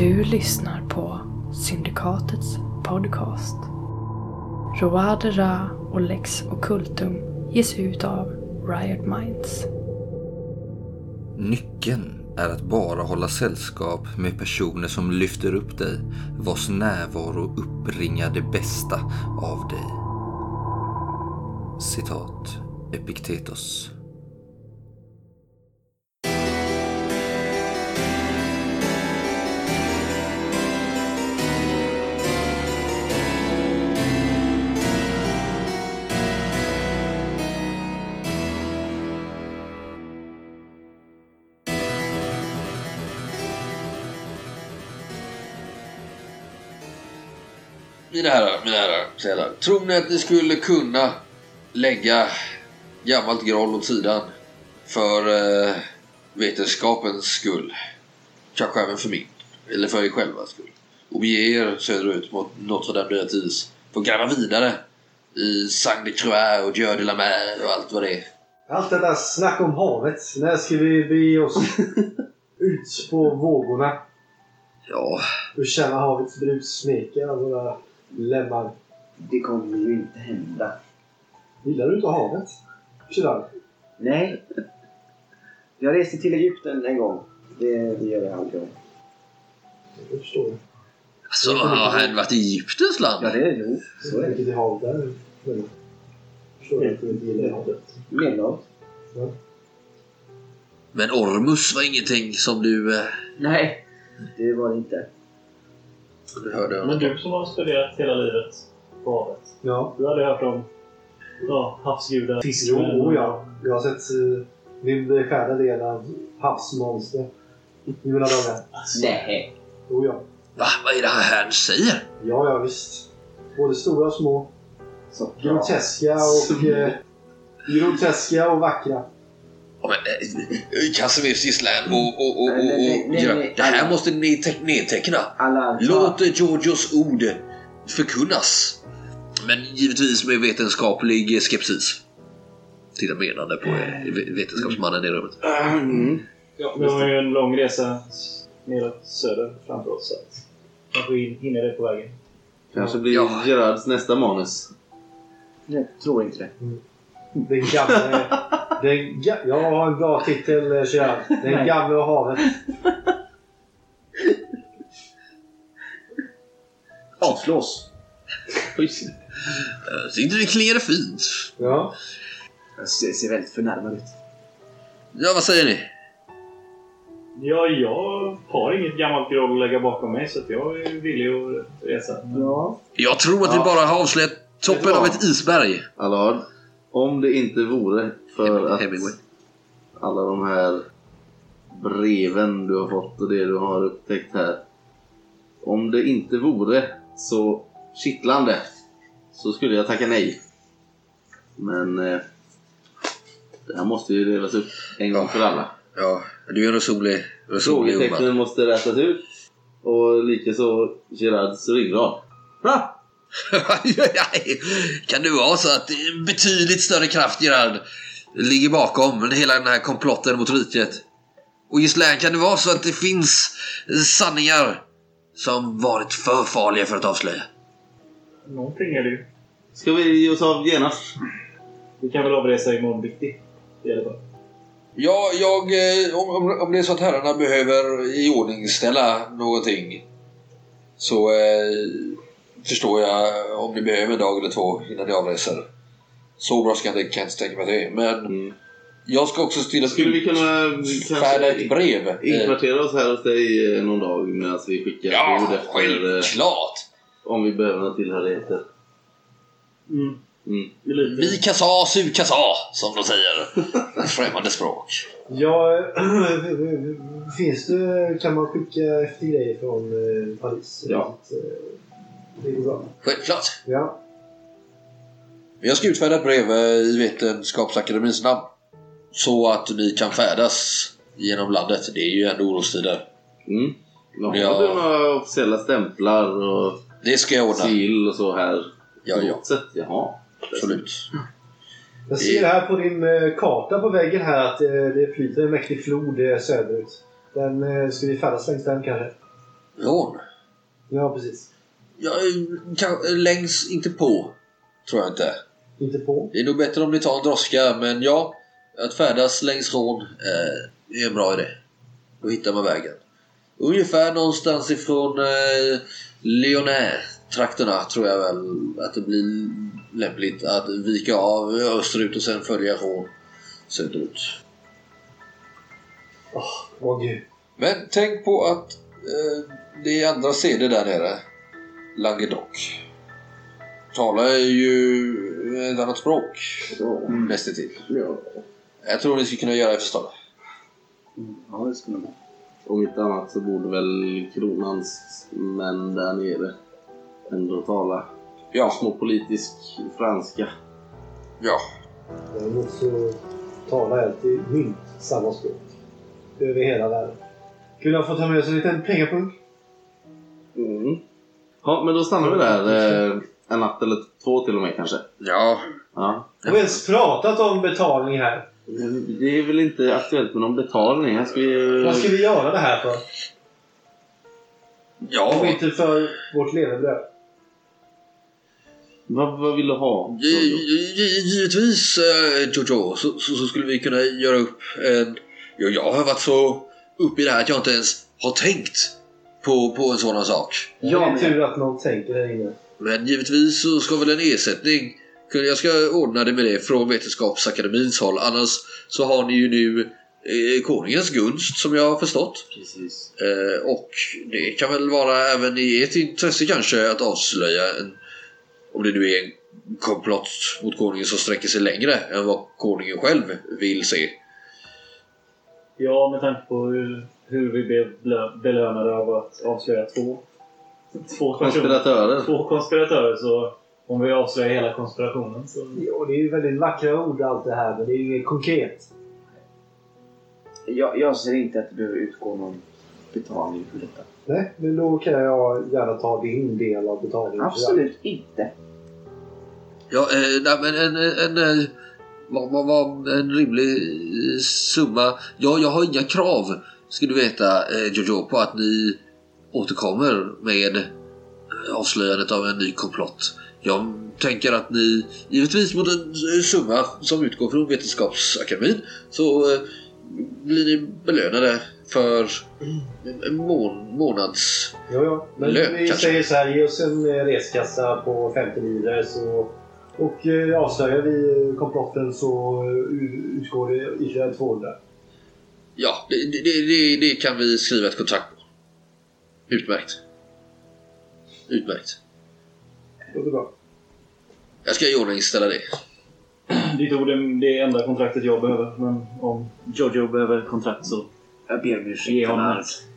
Du lyssnar på Syndikatets podcast. Roade Ra och Lex Occultum ges ut av Riot Minds. Nyckeln är att bara hålla sällskap med personer som lyfter upp dig, vars närvaro uppringar det bästa av dig. Citat Epiktetos. Mina herrar, mina herrar, han. Tror ni att ni skulle kunna lägga gammalt groll åt sidan för eh, vetenskapens skull? Kanske även för min, eller för er själva skull. Och bege er söderut mot Notre Dame de Atis. Få gräva vidare i Saint de Croix och Dieu de la Mer och allt vad det är. Allt detta snack om havet. När ska vi bege oss ut på vågorna Ja, och känna havets brus smeka våra lemmar? Det kommer ju inte hända. Gillar du inte havet? Chirag? Nej. Jag reste till Egypten en gång. Det, det gör jag aldrig om. Jag förstår. alltså har han varit i Egyptens land? Ja, det är jo. Så är det. Vilket där? Men, förstår jag att du inte gillar havet. Medelhavet. Men Ormus var ingenting som du... Eh, Nej, det var det inte. Du hörde Men du som har studerat hela livet på havet. Ja. Du hade hört om ja, havsgudar, Jo, fiskmän oh, ja. Jag har sett uh, min beskärda del av havsmonster i mina dagar. Nej. Jo, ja. Va? Vad är det här han säger? Ja, ja visst. Både stora och små. Så Groteska och... Eh, groteska och vackra. Casimirs gisslan och, och, och, och, Nej, nej, Det här alla- måste ni te- nedteckna. Alla... Låt Georgios ord förkunnas. Men givetvis med vetenskaplig skepsis. Titta menande på eh, ve- vetenskapsmannen i rummet. Mm. Ja, vi har ju en lång resa neråt söder framför oss. Så kanske vi hinner det på vägen. Kanske blir Ja. Gerards nästa manus. Jag tror inte det. Den gamle... Den ga, jag har en bra titel, eh, Gerard. Den Nej. gamle och havet. Avslås. Oj. Eh, Så inte det klingade fint. Ja. Jag ser, ser väldigt förnärmad ut. Ja, vad säger ni? Ja, jag har inget gammalt groll att lägga bakom mig så att jag är villig att resa. Ja. Jag tror att vi bara har avslöjat toppen av ett isberg. Allard, om det inte vore för att Hemingway. alla de här breven du har fått och det du har upptäckt här. Om det inte vore så kittlande så skulle jag tacka nej. Men eh, det här måste ju levas upp en gång för alla. Ja, du är en resonlig. Frågetecknen måste rätas ut och likaså Gerards ryggrad. Bra! kan det vara så att betydligt större kraft, Gerard, ligger bakom hela den här komplotten mot riket? Och Gislaine, kan det vara så att det finns sanningar som varit för farliga för att avslöja? någonting är det ju. Ska vi ge oss av genast? Vi kan väl avresa imorgon bitti. I alla fall. Ja, jag, eh, om, om, om det är så att herrarna behöver iordningställa någonting så eh, förstår jag om ni behöver en dag eller två innan ni avreser. Så brådskande kan jag inte tänka mig att det är. Men Mm. jag ska också styra Skulle vi kunna färda ett brev. Eh, inkvartera oss här hos dig eh, någon dag medan vi skickar ja, bud efter eh, självklart! om vi behöver några tillhörigheter? Mm. Mm. Det. Vi kan sa, su kan sa, som de säger. Främmande språk. Ja, finns det... Kan man skicka efter grejer från eh, Paris? Ja. Så att, eh, Det går bra. Självklart. Ja. Jag ska utfärda ett brev eh, i Vetenskapsakademins namn. Så att ni kan färdas genom landet. Det är ju ändå orostider. Mm. Har du några officiella stämplar och Det ska jag ordna. sigill och så här? Ja, ja. sätt? Jaha. Absolut. Jag ser här på din eh, karta på väggen här att eh, det flyter en mäktig flod söderut. Den, ska vi färdas längs den kanske? Rån? Ja, precis. Ja, kan, längs inte på. Tror jag inte. Inte på. Det är nog bättre om ni tar en droska, men ja. Att färdas längs rån eh, är en bra idé. Då hittar man vägen. Ungefär någonstans ifrån eh, Lyonnais-trakterna tror jag väl att det blir lämpligt att vika av österut och sen följa rån söderut. Åh gud. Men tänk på att eh, det är andra seder där nere. Languedoc. Talar ju ett annat språk. Nästan till. Ja. Jag tror ni skulle kunna göra er förstådda. Ja, det skulle man. Om inte annat så borde väl kronans män där nere ändå tala Ja, små politisk franska. ja. Däremot så talar jag alltid mynt samma språk. Över hela världen. Kunde jag få ta med oss en liten pengapung? Ja, men då stannar vi där eh, en natt eller två till och med kanske. Ja, Ja. Har vi ens pratat om betalning här? Det är väl inte aktuellt med någon betalning. Ska ju... Vad ska vi göra det här för? ja. Om inte för vårt levebröd. Vad, vad vill du ha? Gi- gi- gi- Givetvis eh, Jojo så, så, så skulle vi kunna göra upp en... Ja, jag har varit så uppe i det här att jag inte ens har tänkt på, på en sådan sak. Ja, det är men- tur att någon tänker där inne. Men givetvis så ska väl en ersättning... Jag ska ordna det med det från Vetenskapsakademins håll. Annars så har ni ju nu eh, konungens gunst som jag har förstått. Precis. Eh, och det kan väl vara även i ert intresse kanske att avslöja en... Om det nu är en komplott mot konungen som sträcker sig längre än vad konungen själv vill se. Ja, med tanke på hur, hur vi blev belönade av att avslöja två, två. Konspiratörer. Två konspiratörer så om vi avslöjar hela konspirationen så... Ja, det är ju väldigt vackra ord allt det här, men det är ju konkret. Jag, jag ser inte att det behöver utgå någon betalning för detta. Nej, men då kan jag gärna ta din del av betalningen. Absolut inte. Ja, eh, nej, men en, en, en, vad, vad, vad, en rimlig eh, summa. Ja, jag har inga krav, ska du veta eh, Jojo, på att ni återkommer med avslöjandet av en ny komplott. Jag tänker att ni, givetvis mot en eh, summa som utgår från Vetenskapsakademin, så eh, blir ni belönade för en mån, månads... Ja, ja. Men Lön, vi kanske. säger så här, ge oss en reskassa på 50 livre så... Och eh, avslöjar vi komplotten så utgår det ytterligare 200. Ja, det, det, det, det kan vi skriva ett kontrakt på. Utmärkt. Utmärkt. Låter bra. Jag ska iordningställa det. Ditt ord är det enda kontraktet jag behöver. Men om Jojo behöver kontrakt så Jag ber om ursäkt.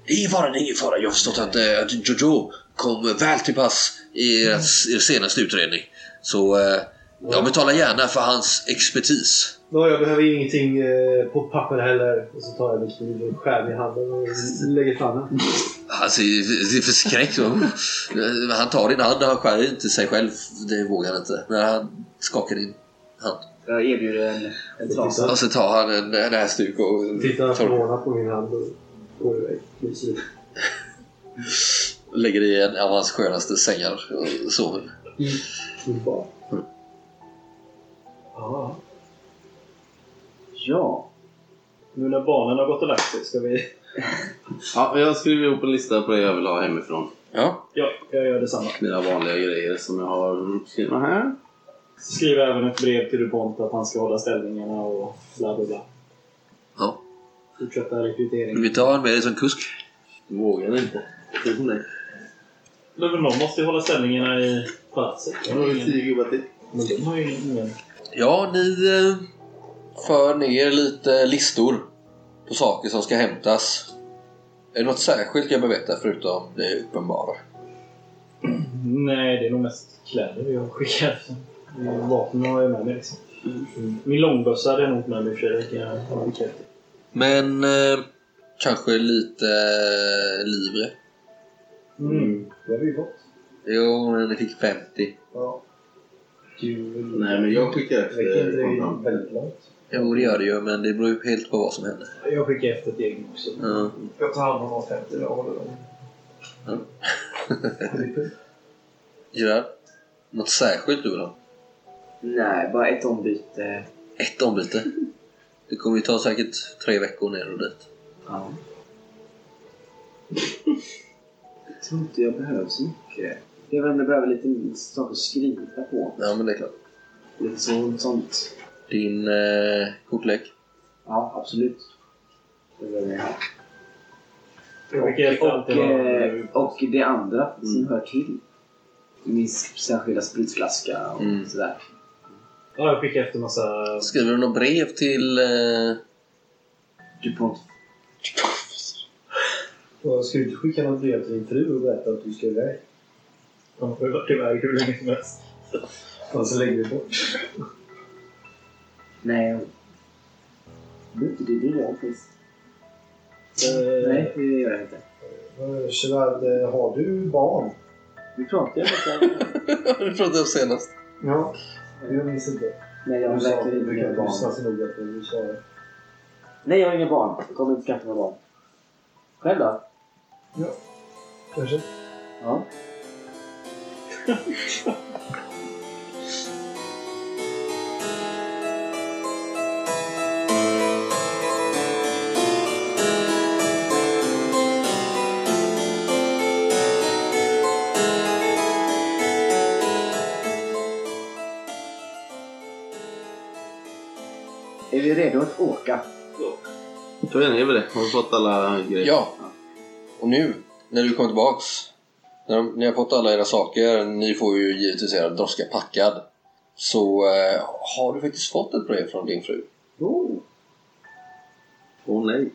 Det är ingen fara, det är ingen fara. Jag har förstått att, eh, att Jojo kom väl till pass i er, er senaste utredning. Så eh, jag betalar gärna för hans expertis. Nå, jag behöver ingenting eh, på papper heller. Och så tar jag min kniv och skär i handen och lägger fram den. Han ser ser förskräckt ut. Eh, Han tar din hand, han skär inte sig själv. Det vågar han inte. Men han skakar din hand. Jag erbjuder en, en trasa. Och så tar han en, en näsduk och Tittar tar, förvånat på min hand och går iväg. Lägger i en av hans skönaste sängar och sover. Underbart. Ja. Ja. Nu när barnen har gått och lagt sig ska vi... Ja, jag skriver ihop en lista på det jag vill ha hemifrån. Ja. Ja, jag gör detsamma. Mina vanliga grejer som jag har uppskrivna här. Så skriver jag även ett brev till DuPont att han ska hålla ställningarna och bla bla bla. ja. Fortsätta Vill rekryteringen. vi ta honom med dig som kusk? Vågar inte. Det. Men någon måste ju hålla ställningarna i palatset. Jag har ju tio gubbar till. Men de har ju ingen... Ja, ni eh, för ner lite listor på saker som ska hämtas. Är det något särskilt jag behöver veta förutom det uppenbara? Nej, det är nog mest kläder jag skickar. Vapen har jag med mig liksom. Min långbössa hade jag nog med mig i och för sig. Men eh, kanske lite eh, livre. Mm. Det har vi fått. Jo, men ni fick 50. Ja. Kul. Nej, men jag skickar efter det kontant. väldigt långt? Jo, det gör det ju, men det beror ju helt på vad som händer. Jag skickar efter ett gäng också. Ja. Jag tar hand om de 50 jag håller dem. Gerard? Något särskilt du vill ha? Nej, bara ett ombyte. Ett ombyte? Det kommer ju ta säkert tre veckor ner och dit. Ja. Jag tror inte jag behöver så mycket. Jag vet inte om jag behöver lite saker att skriva på. Ja, men det är klart. Lite så, sånt. Din eh, kortlek? Ja, absolut. Det det. Jag Och, det var- eh, och det andra som hör till. Min särskilda spritflaska och Mm. sådär. Ja, jag skickar efter massa... Skriver du något brev till... Eh... DuPont. Och Ska du inte skicka något brev till din fru och berätta att du ska iväg? De har varit iväg hur länge som helst. Och så lägger vi bort. Nej. Det det blir jag faktiskt. Eh, Nej, det gör jag inte. Eh, Gerard, eh, har du barn? Vi pratade ju om det. du pratade om senast. Ja. Jag minns inte. Nej, jag har Du verkligen du inga barn. lyssna så noga på du sa. Nej, jag har inga barn. Jag kommer inte skaffa några barn. Själv då? Kanske? Ja. Är vi redo att åka? Då är ni väl det. Har vi fått alla grejer? Ja. Och nu, när du kommer tillbaks. När ni har fått alla era saker, ni får ju givetvis era droska packad. Så eh, har du faktiskt fått ett brev från din fru. Oh. Åh nej.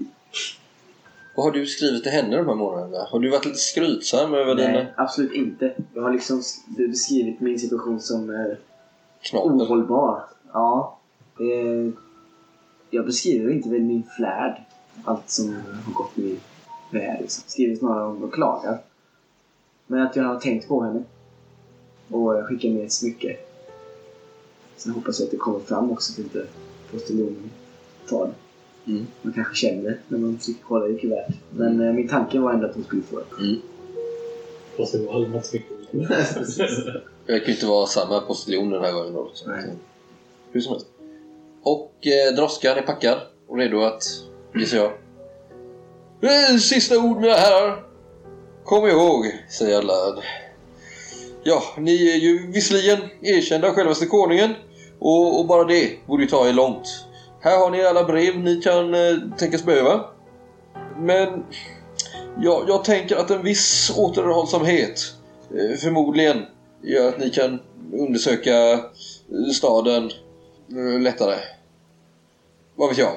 Vad har du skrivit till henne de här månaderna? Har du varit lite skrytsam över dina Nej, absolut inte. Jag har liksom beskrivit min situation som eh, knaper? ohållbar. Ja. Eh, jag beskriver inte väl min flärd. Allt som har gått mig väl. Liksom. Skriver snarare om och klagar. Men att jag har tänkt på henne. Och jag skickar med ett smycke. Sen hoppas jag att det kommer fram också så inte postiljonen tar det. Mm. Man kanske känner när man försöker kolla i kuvertet. Men eh, min tanke var ändå att hon skulle få det. Fast det var allmänt smycke. Det verkar ju inte vara samma postiljon den här gången då. Så. Nej. Hur som helst. Och eh, droskan är packad och redo att, gissar jag. Eh, Sista ord mina herrar. Kom ihåg, säger Allard. Ja, ni är ju visserligen erkända av självaste konungen och, och bara det borde ju ta er långt. Här har ni alla brev ni kan eh, tänkas behöva. Men ja, jag tänker att en viss återhållsamhet eh, förmodligen gör att ni kan undersöka eh, staden eh, lättare. Vad vet jag?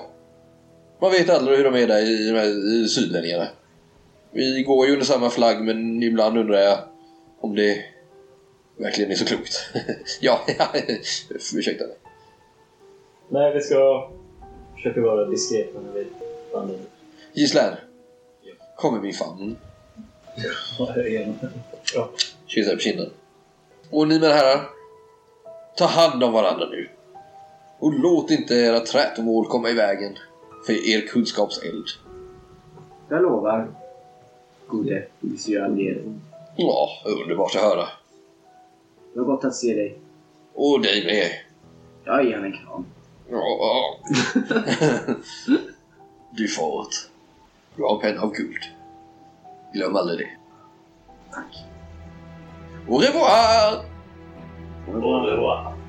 Man vet aldrig hur de är där i de här i sydlänningarna. Vi går ju under samma flagg men ibland undrar jag om det verkligen är så klokt. ja, ja, ursäkta mig. Nej, vi ska försöka vara diskreta när vi vandrar ut. Gislan. Kom i min famn. Ja, jag är. Ja. Kysser på kinden. Och ni mina herrar. Ta hand om varandra nu. Och låt inte era trätomål komma i vägen för er kunskapseld. Jag lovar. Gode Monsieur Alger. Ja, underbart att höra. Det var gott att se dig. Och dig med. Jag ger henne en kram. Ja. du fått. Du har en penna av guld. Glöm aldrig det. Tack. Au revoir! Au revoir. Mm.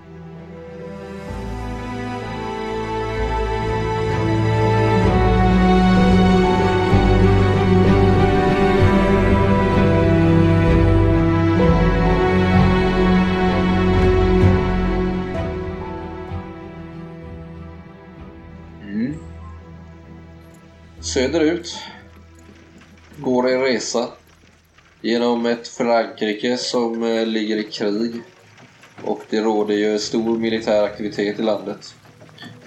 Söderut går en resa genom ett Frankrike som eh, ligger i krig och det råder ju stor militär aktivitet i landet.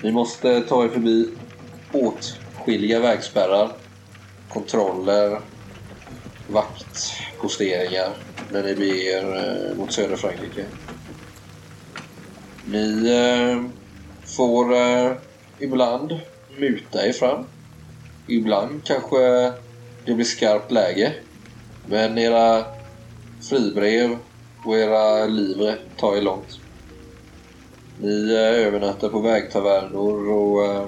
Ni måste ta er förbi åtskilliga vägspärrar, kontroller, vaktposteringar när ni beger er eh, mot södra Frankrike. Ni eh, får eh, ibland muta er fram. Ibland kanske det blir skarpt läge. Men era fribrev och era livre tar er långt. Ni eh, övernattar på vägtavernor och eh,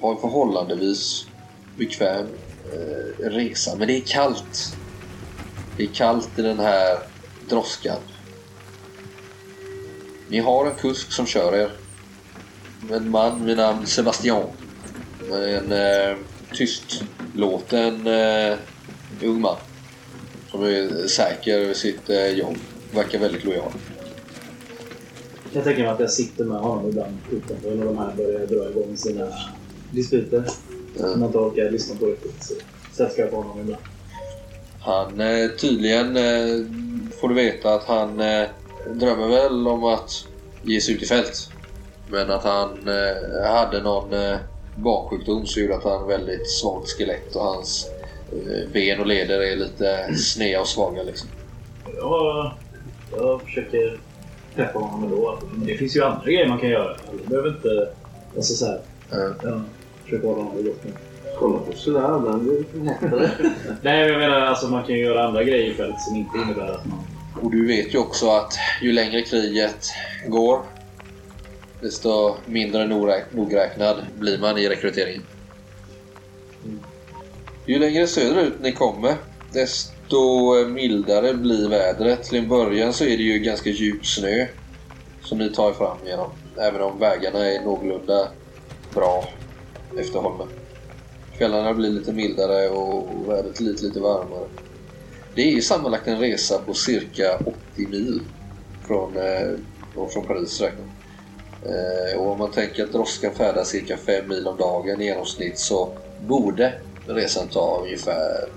har en förhållandevis bekväm eh, resa. Men det är kallt. Det är kallt i den här droskan. Ni har en kusk som kör er. En man vid namn Sebastian. En eh, tystlåten eh, ung man. Som är säker över sitt eh, jobb. Verkar väldigt lojal. Jag tänker mig att jag sitter med honom ibland utanför när de här börjar dra igång sina dispyter. Som jag inte orkar lyssna på riktigt. Så jag på honom ibland. Han eh, tydligen eh, får du veta att han eh, drömmer väl om att ge sig ut i fält. Men att han hade någon barnsjukdom som gjorde att han väldigt svagt skelett och hans eh, ben och leder är lite sneda och svaga liksom. Jag, jag försöker peppa honom ändå. Men det finns ju andra grejer man kan göra. Det behöver inte... Alltså så här, Mm. ja, försöka hålla honom i gott. Kolla på sådär, den blir lättare. Nej, men jag menar alltså man kan ju göra andra grejer i fält som inte innebär att man... Och du vet ju också att ju längre kriget går desto mindre nogräknad blir man i rekryteringen. Mm. Ju längre söderut ni kommer desto eh, mildare blir vädret. Till en början så är det ju ganska djup snö som ni tar er fram genom. Även om vägarna är någorlunda bra efter holmen. Kvällarna blir lite mildare och vädret lite, lite varmare. Det är ju sammanlagt en resa på cirka 80 mil från, eh, från Paris räknat. Eh, och om man tänker att droskan färdas cirka 5 mil om dagen i genomsnitt så borde resan ta ungefär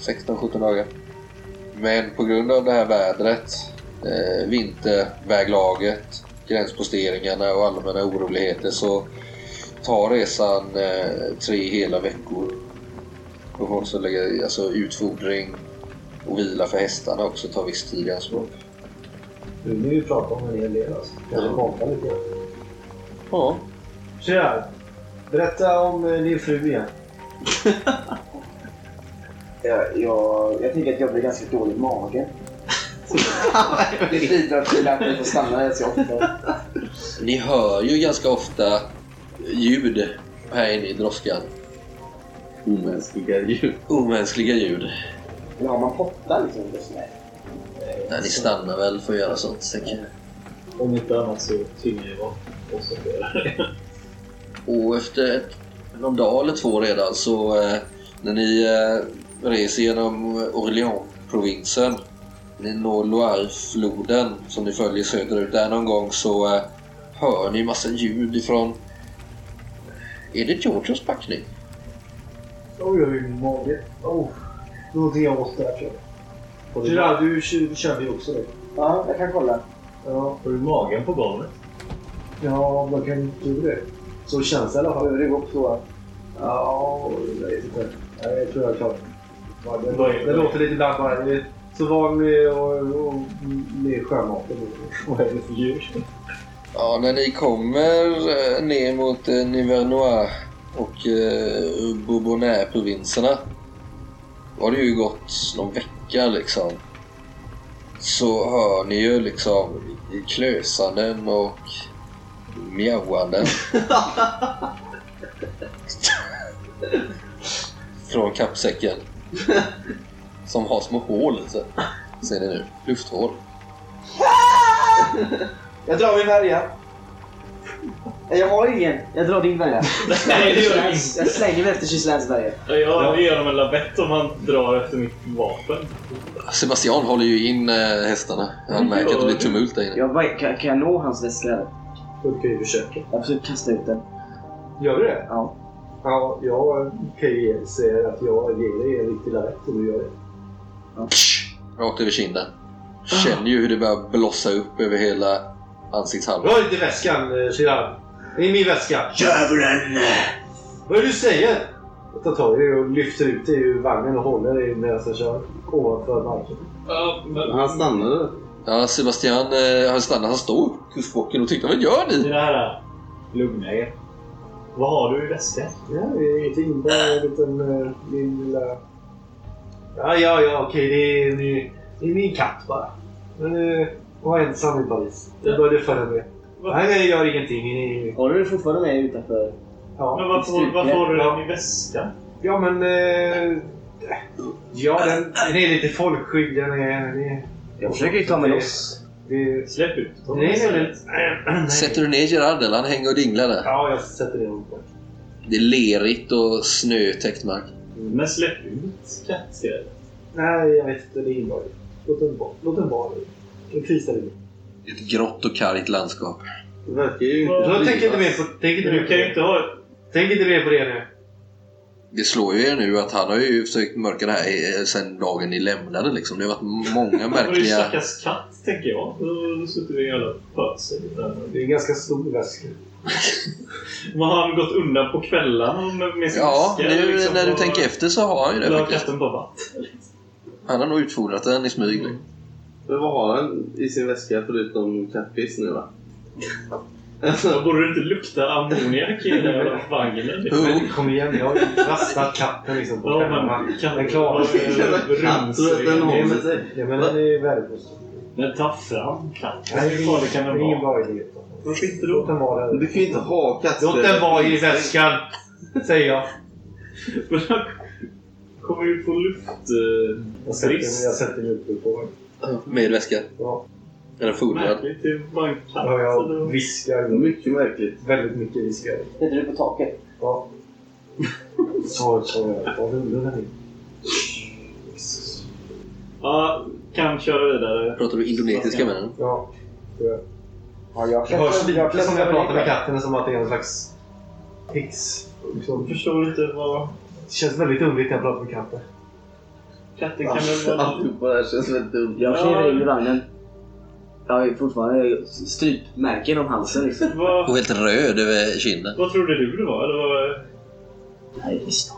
16-17 dagar. Men på grund av det här vädret, eh, vinterväglaget, gränsposteringarna och allmänna oroligheter så tar resan eh, tre hela veckor. Och också lägga alltså utfodring och vila för hästarna också tar viss tid i anspråk. Nu vill vi prata om en hel del alltså. Kanske konta lite grann. Ja, Gerard, berätta om eh, din fru igen. Jag, jag, jag tycker att jag blir ganska dålig i magen. Det bidrar till att vi får stanna rätt så ofta. ni hör ju ganska ofta ljud här inne i droskan. Omänskliga djur. Omänskliga ljud. Har man pottar liksom? Här- Nej, ni stannar väl för att göra sånt tänker jag. Om inte annat så tvingar jag oss att göra det. Och efter ett, någon dag eller två redan så eh, när ni eh, reser genom Orléans-provinsen ni når Loire-floden som ni följer söderut där någon gång så eh, hör ni massa ljud ifrån är det Georgios packning? Oj, oj, min mage. Oh, någonting jag åt där Gerard, du, du kände ju också det. Ja, jag kan kolla. Ja, Har du magen på golvet? ja man kan du det. Så känns det i alla fall. Behöver det gå på toa? Ja, jag vet inte. Ja, Jag tror jag klarar det. Ja, det. Är- Det låter lite ibland bara. Det Så van med, och, och, med sjömaten. Vad är det för djur? Ja, när ni kommer eh, ner mot eh, Nivernois och eh, Bourbonnais-provinserna har det ju gått någon vecka liksom. Så hör ni ju liksom klösanden och mjauanden. Från kappsäcken. Som har små hål i sig. Ser ni nu? Lufthål. Jag drar min värja. Jag har ingen. Jag drar din värja. Nej, det gör jag slänger mig efter Gislains värja. Jag ger honom en lavett om han drar efter mitt vapen. Sebastian håller ju in eh, hästarna. Han märker att det blir tumult där inne. Jag, bara- kan, kan jag nå hans väska? eller? Du kan ju försöka. Jag försöker kasta ut den. Gör du det? Ja. Ja, jag kan ju säga att jag ger dig en riktig lavett om du gör det. Rakt över kinden. Känner ju hur det börjar blossa upp över hela ansiktshalvan. Rör inte väskan, eh, Gerard. Det är min väska. Djävulen! Vad är det du säger? Jag tar tag i det och lyfter ut det ur vagnen och håller det medan jag kör ovanför marken. Ja, men... Han stannade. Ja, Sebastian eh, han stannar. Han står upp kuskbocken och tittar. Vad gör ni? Mina herrar, lugna er. Vad har du i väskan? Ja, det är ingenting. Bara en liten... eh, Min lilla... Ja, ja, ja, okej. Det är, det är, det är min katt bara. Men var ensam i Paris. Det började följa med. Nej, nej, jag gör ingenting. Ni- Håller du fortfarande med utanför? Ja, Men varför, varför har du den i väskan? ja men... Eh, ja, den, den är lite folkskygg. Den är... Den är Jag försöker ju ta mig loss. det, Släpp ut nej, nej, nej. Sätter du ner Gerard eller han hänger och dinglar där? Ja, jag sätter nog på. Det är lerigt och snötäckt mark. Men släpp ut kattskrädet. Nej, jag vet inte. Det är inlaget. Låt den vara. Låt den vara. I mig. Ett grått och kargt landskap. Det verkar ju Så tänk inte mer på, tänk inte Du mer på kan ju det. inte ha... Tänk inte mer på det nu. Det slår ju er nu att han har ju försökt mörka det här sen dagen ni lämnade liksom. Det har varit många Det var ju märkliga... stackars katt, tänker jag. Då sitter vi i alla pösar. Det är en ganska stor väska. Men har han gått undan på kvällarna med, sin Ja, väska, nu liksom, när du och- tänker efter så har han ju det faktiskt. katten på vatten. Han har nog utfodrat den i smyg. liksom. Men vad har han i sin väska förutom kattpiss nu va? Då borde det inte lukta ammoniak i den jävla vagnen. Men kom igen, jag har ju rastat katten liksom på Ja, men kan Den klarar sig. Du den håller men- sig? Ja, men den är värdelös. Men ta fram katten. Nej, Hur farlig kan är den ingen vara? bra idé. Varför inte Låt då? den vara där. Du kan ju inte ha kattskrädet. Låt den vara i väskan! Säger jag. Men han kommer ju få luft... eh, Jag sätter, jag uppe på Med väska. Ja. Är den fodrad? Märkligt, är. Ja, jag eller- viskar. Mycket märkligt. Väldigt mycket viskar. Sätter du på taket? Ja. Så, så jag. Ta hunden här. Ja, kan köra vidare. Pratar du indonesiska med den? Ja. det gör jag. Ja, jag Det hörs lite som jag pratar med katten som att det är en slags häx. Liksom. Jag förstår inte vad... Det känns väldigt underligt när jag pratar med katten. Katten kan väl vara... Alltihopa det här känns väldigt dumt. Jag kliver in i vagnen. Jag har ju fortfarande strypmärken om halsen liksom. Vad, Och helt röd över kinden. vad trodde du det var? Eller vad... Nej, visst.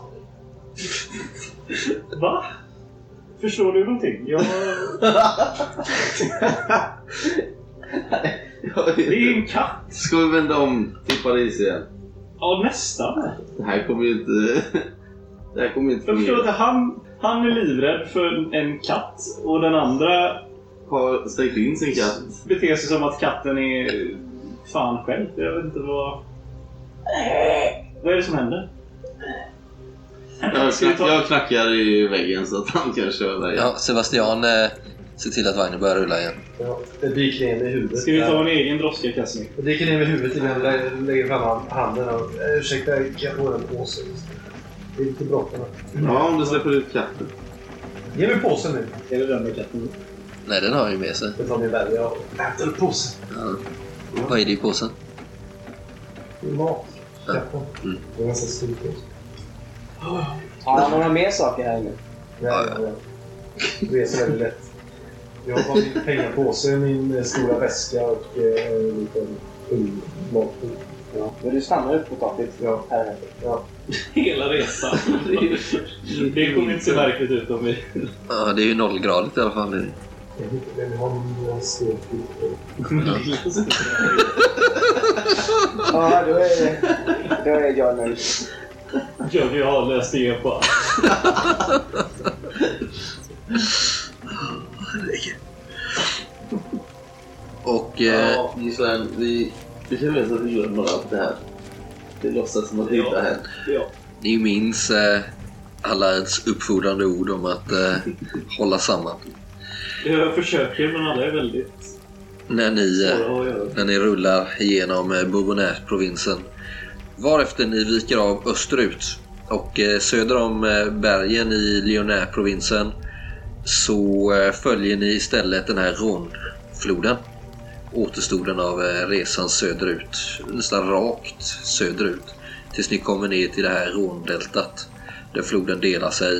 Va? Förstår du någonting? Jag... Det är en katt! Ska vi vända om till Paris igen? Ja, nästan. Det här kommer ju inte... Det här kommer ju inte Jag förstår fungera. att han, han är livrädd för en katt och den andra Har stängt in sin katt. beter sig som att katten är fan själv. Jag vet inte vad... Vad är det som händer? Jag, knack, jag knackar i väggen så att han kan köra igen. Ja, Sebastian eh, ser till att vagnen börjar rulla igen. Ja, det dyker ner med huvudet. Ska vi ta en egen droska Casimir? Jag dyker ner med huvudet innan jag lä- lägger fram handen. Och, eh, ursäkta, kan jag få en påse? Det är lite bråttom. Ja, om du släpper ut katten. Ge mig påsen nu. Är det den med katten? Nej, den har han ju med sig. Jag tar min bärga och äter påsen. Ja. Vad är det i påsen? Det är mat. Katten. Mm. Det är ganska stor påse. Har han några mer saker här inne? Nej, Ja, ja. Det är så väldigt lätt. Jag har min pengapåse, min eh, stora väska och eh, en liten hundmatbok. Ja. Men du stannar uppe på taket? Ja. Här. Ja. Hela resan. Det kommer inte se märkligt ut om vi... Ja, det är ju nollgradigt i alla fall. Några till. Ja, då är, då är jag nöjd. Johnny har löst det på. Och eh, Ja, Gislaine, vi... Vi kan veta att vi glömmer allt det här. Det låtsas som att det inte har hänt. Ja. ni minns eh, Allards uppfordrande ord om att eh, hålla samman. Jag försöker men alla är väldigt När ni, eh, svåra att göra. när ni rullar igenom eh, Bourbonnais-provinsen. Varefter ni viker av österut och eh, söder om eh, bergen i Lyonnais-provinsen så eh, följer ni istället den här Rhône-floden. Återstoden av eh, resan söderut, nästan rakt söderut. Tills ni kommer ner till det här Rhône-deltat. Där floden delar sig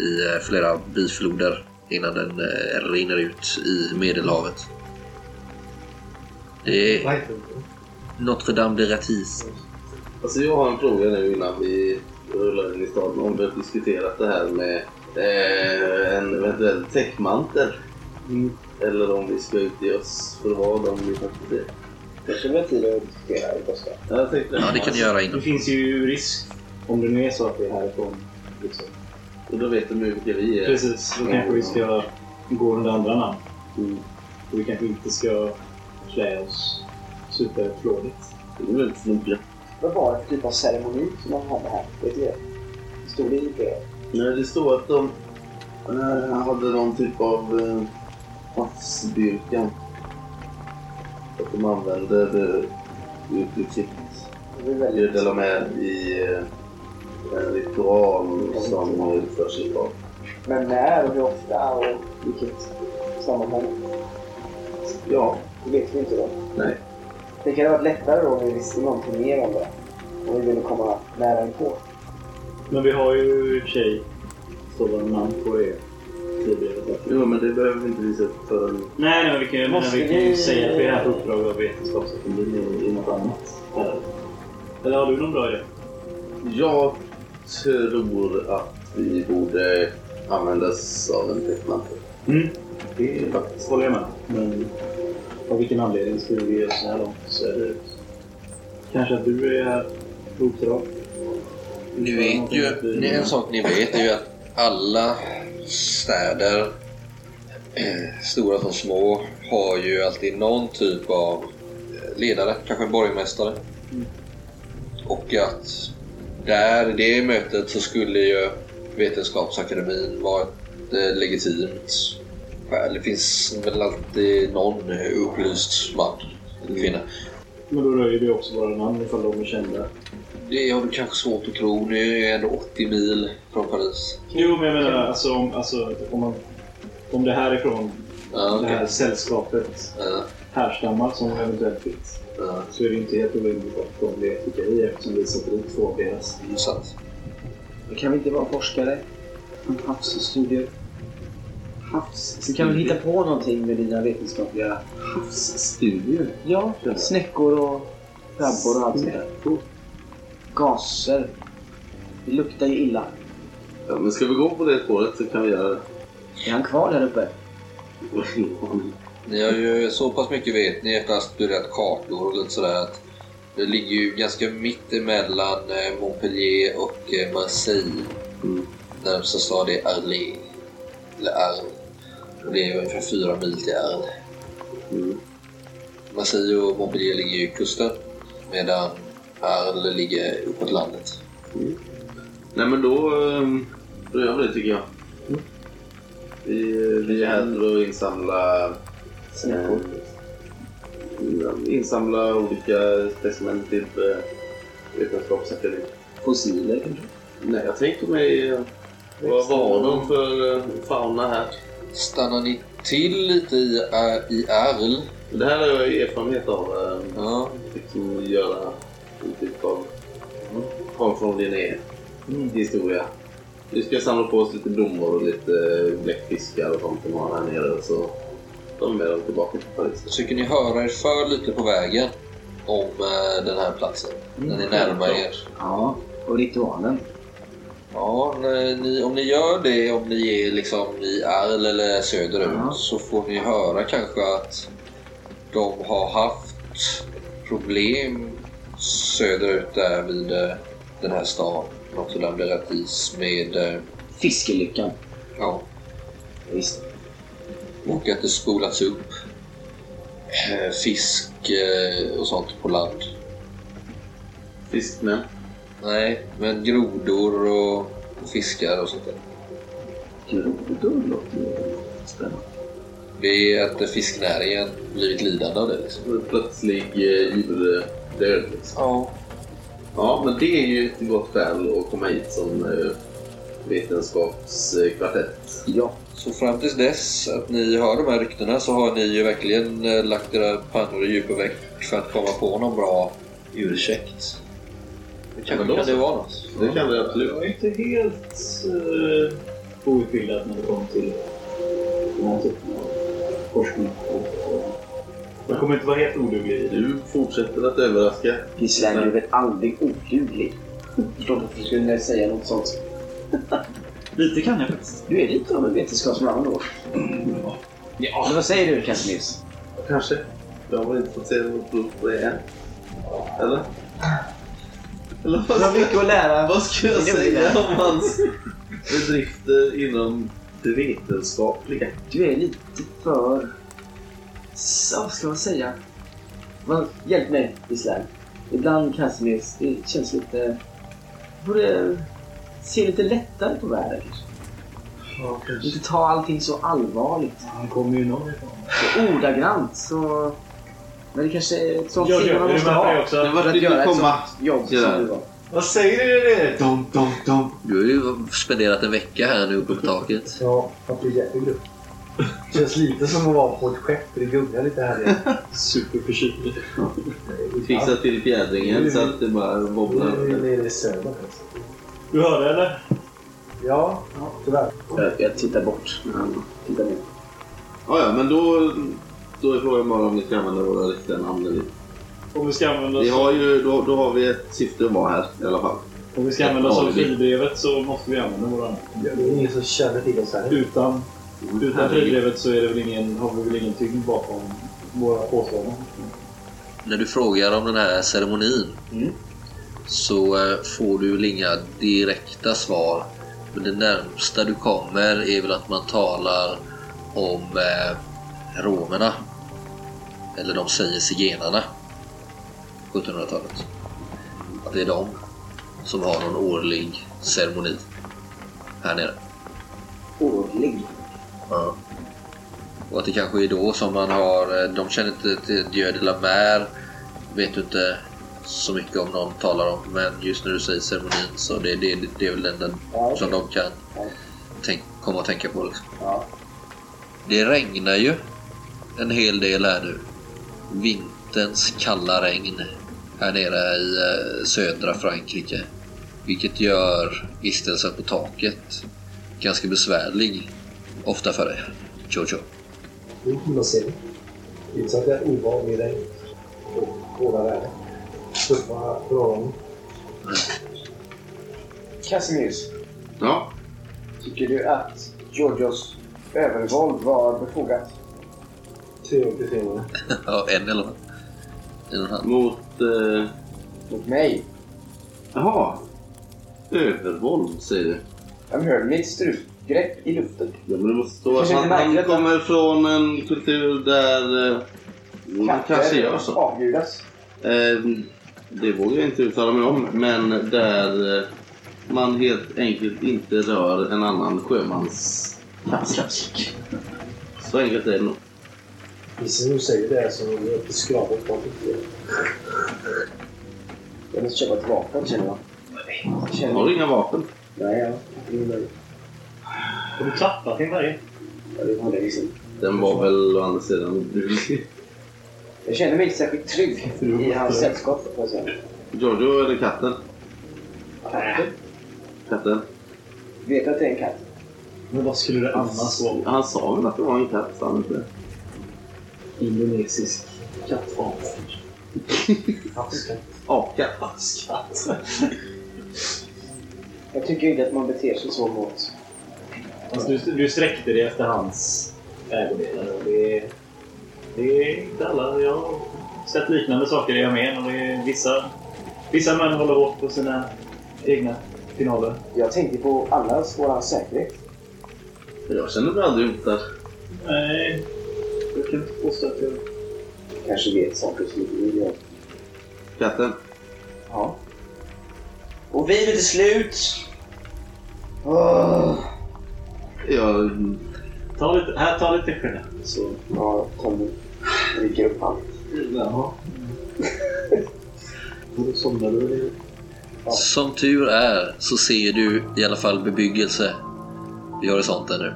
i eh, flera bifloder innan den eh, rinner ut i Medelhavet. Det är? Notre Dame de Ratis. Alltså jag har en fråga nu innan vi rullar in i staden. Om vi har diskuterat det här med eh, en eventuell täckmantel. Eller om vi ska utge oss för vad om vi faktiskt är. Kanske vi har tid att diskutera i Kosta. Ja, Jag tänkte Ja, det kan ni göra Det innan. finns ju risk, om det nu är så att det är härifrån, liksom, Och då vet de ju vilka vi är. Precis, då kanske vi ska gå under andra namn. Mm. Och vi kanske inte ska klä oss superflådigt. Det är väldigt snubbiga. Vad var det för typ av ceremoni som de hade här? Vet du det? Stod det i det? Nej, det står att de eh, hade någon typ av eh, havsdyrkan. Att de använde det uttrycket. Det är Det väldigt... delar med i eh, en ritual som utförs i dag. Men när och hur ofta och vilket sammanhang? Ja, Det vet vi inte då. nej. Det kan ha varit lättare då om vi visste någonting mer om det. Om vi ville komma nära på. Men vi har ju i och för sig står våra namn på er tidigare. Jo, men det behöver vi inte visa förrän... Nej, nej, men vi kan, ju- Måste vi kan ju vi- säga att vi är här på uppdrag av Vetenskapsakademin i, i något annat. Eller, eller har du någon bra idé? Jag tror att vi borde användas av en täckmantel. Mm. Det håller jag med. Men av vilken anledning skulle vi ge oss så här långt söderut? Kanske att du är här på uppdrag? Ni vet ju, det är en sak ni vet är ju att alla städer, eh, stora som små, har ju alltid någon typ av eh, ledare, kanske en borgmästare. Och att där i det mötet så skulle ju Vetenskapsakademin vara ett eh, legitimt skäl. Det finns väl alltid någon upplyst man eller kvinna. Mm. Men då röjer vi också våra namn ifall de är kända. Det har du kanske svårt att tro. Nu är jag ändå 80 mil från Paris. Jo, men jag menar alltså om, alltså, om, man, om det härifrån, Ja, det okej. här sällskapet Ja, härstammar som eventuellt finns. ja, Så är det inte helt orimligt att de vet vilka vi är eftersom vi sätter dit två av deras. det är sant. Men kan vi inte vara forskare? Från havsstudier? Havs... Så kan vi hitta på någonting med dina vetenskapliga... Havsstudier? Ja, snäckor och krabbor och allt sånt där. Gaser. Det luktar ju illa. Ja, men ska vi gå på det spåret så kan vi göra det. Är han kvar där uppe? Ni har ju så pass mycket vet ni efter att ha studerat kartor och lite sådär att det ligger ju ganska mitt emellan eh, Montpellier och eh, Marseille. Mm. Närmsta stad är Arles. Eller Arles. Och det är ungefär fyra mil till Arles. Mm. Marseille och Montpellier ligger ju i kusten medan Arles ligger uppåt landet. Nej men då, ehm, då gör vi det tycker jag. Vi, vi är här för att insamla Snäckor. eh, insamla olika specimen till eh, Vetenskapsakademin. Fossiler kanske? Nej, jag tänkte mig eh, vad var de för eh, fauna här? Stannar ni till lite i, Ar- i Arles? Det här har jag erfarenhet av. Eh, Ja. liksom göra typ av kom från Linné historia. Vi ska samla på oss lite blommor och lite bläckfiskar och sånt som har här nere. Så tar vi med dem tillbaka till Paris. Försöker ni höra er för lite på vägen om eh, den här platsen? när ni närmar er. Ja, och ritualen. Ja, ni, om ni gör det, om ni är liksom i Arl eller söderut, Ja. så får ni höra kanske att de har haft problem söderut där vid eh, den här stan, Notre Dame de Ratis, med eh, Fiskelyckan. ja, Visst. och att det spolats upp eh, fisk och sånt på land. Fiskmän. Nej, men grodor och, och fiskar och sånt där. Grodor låter ju spännande. Det är att fisknäringen blivit lidande av det. Liksom. Plötslig eh, djurdöd. Liksom. Ja. Ja, men det är ju ett gott skäl att komma hit som eh, vetenskapskvartett. Ja. Så fram tills dess att ni hör de här ryktena så har ni ju verkligen eh, lagt era pannor i djupa veck för att komma på någon bra ursäkt. Det men då kan det vara något. Det kan det absolut. Jag är inte helt uh, outbildad när det kommer till den här typen av forskning. Jag kommer inte vara helt oduglig. Du fortsätter att överraska. Gislaine, du är väl aldrig oduglig? Förstår du varför du skulle säga något sånt? Lite kan jag faktiskt. Du är lite av en vetenskapsman då. Ja. Eller vad säger du, Casimirs? Kanske. Jag har inte fått se något prov på det än. Eller? Eller Du har mycket att lära. vad ska jag säga om hans bedrifter inom det vetenskapliga. Du är lite för... Så, vad ska man säga? Man, hjälp mig, Islam. Ibland Casimir, det känns lite... Borde se lite lättare på världen kanske. Ja, kanske. Inte ta allting så allvarligt. Han kommer ju norrifrån. Så ordagrant så... Men det kanske är ett sånt det, man är du måste det ha. också? Det För var att göra du ett komma. sånt jobb Ja. som du var. Vad säger ni det? Dom, dom, dom. Du har ju spenderat en vecka här nu uppe på taket. Ja, att bli jättegrupp. Känns lite som att vara på ett skepp. Det gungar lite här. Superförkyld. Fixa till fjädringen så att det bara Nu är vi nere i södern. alltså. Du hörde eller? Ja, tyvärr. Jag, jag tittar bort när han tittar ner. Ja, ja, men då, då är frågan bara om vi ska använda våra riktiga namn. eller. Om vi ska använda Vi har ju, då, då har vi ett syfte att vara här i alla fall. om vi ska använda oss av Alibi. fribrevet så måste vi använda våra namn. Det är ingen som känner till oss här. Utan, utan fribrevet så är det väl ingen, har vi väl ingen tyngd bakom våra påståenden. När du frågar om den här ceremonin Mm. så eh, får du väl inga direkta svar. Men det närmsta du kommer är väl att man talar om eh, romerna. Eller de säger zigenarna. 1700-talet. Att det är de som har någon årlig ceremoni här nere. Ja. Och att det kanske är då som man har... eh, De känner inte till Dieu de la Mer. Vet du inte så mycket om någon talar om. Men just när du säger ceremonin så det, det, det är väl den, den Ja, som de kan Ja. tänk, komma att tänka på. Liksom. Ja. Det regnar ju en hel del här nu. Vinterns kalla regn här nere i eh, södra Frankrike. Vilket gör vistelsen på taket ganska besvärlig. Ofta för dig, Jojo. Det är kul att se. Utsatt är ovan vid regn och hårda väder. Tuffa förhållanden. Casimir, Ja, tycker du att Georgios övervåld var befogat? Tre i fingrarna. Ja, en eller. En och en halv. mot... Eh, Mot mig? jaha. Övervåld säger du. Jag hörde mitt strupgrepp i luften. Ja, men det måste stå att Kanske han, han kommer från en kultur där... Eh, man kanske gör så. avgudas. Eh, det vågar jag inte uttala mig om, men där eh, man helt enkelt inte rör en annan sjömans kask. Så enkelt är det nog. Gissar du säger det så är det inte skrapat på. Jag måste köpa ett vapen känner jag. Jag känner Har du inga vapen? Nej, ja. Ingen möjlighet. Har du tappat din varje? Ja, det var länge sedan. Den var väl å andra sidan oduglig. Jag känner mig inte särskilt trygg i hans sällskap. får jag säga. Giorgio eller katten? Katten? Katten? Vet att det är en katt? Men vad skulle det annars vara? Han sa väl att det var en katt, sa han inte? Indonesisk kattform. Havskatt. Apkatt. Havskatt. Jag tycker inte att man beter sig så mot... Alltså, du, du sträckte dig efter hans ägodelar. Det, det är inte alla. Jag har sett liknande saker i armén. Och det är vissa, vissa män håller hårt på sina egna finaler. Jag tänker på allas våran säkerhet. Jag känner mig aldrig hotad. Nej, jag kan inte påstå att jag... Kanske vet saker som inte vi gör. Katten? Ja. Och vinet är slut! Åh. Jag... Ta lite, här, ta lite Jeanette. Så. Ja, Tommy dricker upp allt. Jaha. Då somnar du? Som tur är så ser du i alla fall bebyggelse vid horisonten nu.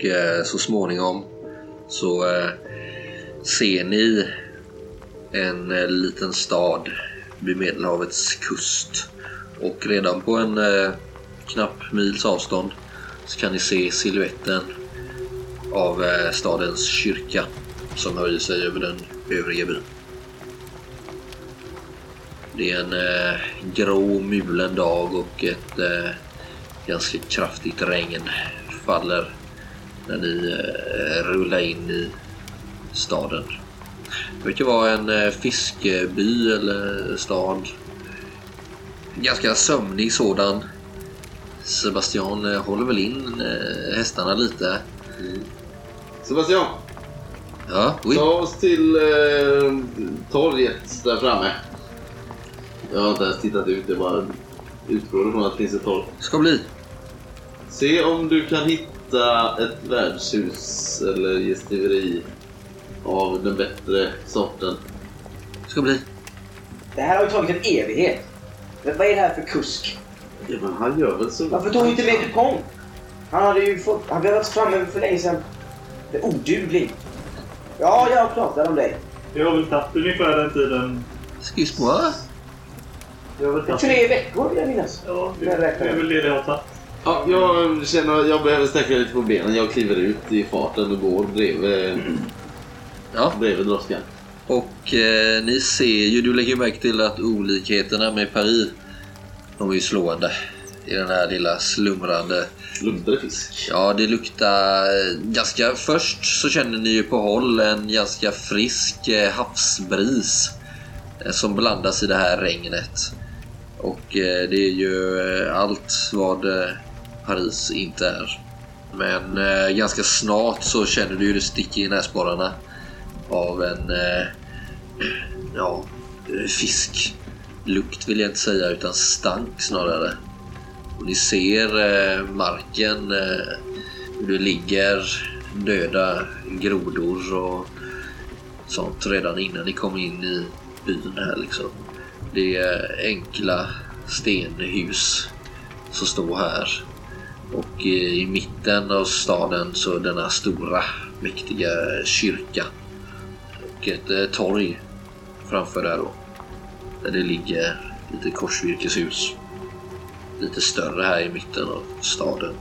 Och eh, så småningom så eh, ser ni en eh, liten stad vid Medelhavets kust. Och redan på en knapp mils avstånd så kan ni se siluetten av stadens kyrka som höjer sig över den övriga byn. Det är en eh, grå mulen dag och ett, eh, ganska kraftigt regn faller när ni eh, rullar in i staden. Det verkar vara en eh, fiskeby eller stad. Ganska sömnig sådan. Sebastian eh, håller väl in hästarna lite. Sebastian, Ja, oui. ta oss till eh, torget där framme. Jag har inte ens tittat ut, jag bara utgår ifrån att det finns ett torg. Ska bli. Se om du kan hitta ett värdshus eller gästgiveri av den bättre sorten. Ska bli. Det här har ju tagit en evighet. Men vad är det här för kusk? Ja, men han gör väl så. Varför tog inte med Dupont? Han hade ju fått... Han hade varit framme för länge sedan. Det är oduglig. Ja, jag pratade om dig. Jag har väl tagit ungefär den tiden. Excuse moi. Jag har väl tagit... Tre veckor vill jag minnas. Ja, det, Jag det är väl det det har tagit. Ja, jag känner att jag behöver sträcka lite på benen. Jag kliver ut i farten och går bredvid, Ja, bredvid droskan. och eh, ni ser ju, du lägger märke till att olikheterna med Paris, de är ju slående. I den här lilla slumrande Luktar det fisk? Ja, det luktar eh, ganska... Först så känner ni ju på håll en ganska frisk eh, havsbris eh, som blandas i det här regnet. Och eh, det är ju eh, allt vad Paris inte är. Men eh, ganska snart så känner du ju det sticker i näsborrarna av en eh, ja, fisklukt vill jag inte säga utan stank snarare. Och ni ser eh, marken eh, hur det ligger döda grodor och sånt redan innan ni kom in i byn här liksom. Det är enkla stenhus som står här. Och eh, i mitten av staden så denna stora mäktiga kyrka. Och ett eh, torg framför där då. Där det ligger lite korsvirkeshus lite större här i mitten av staden.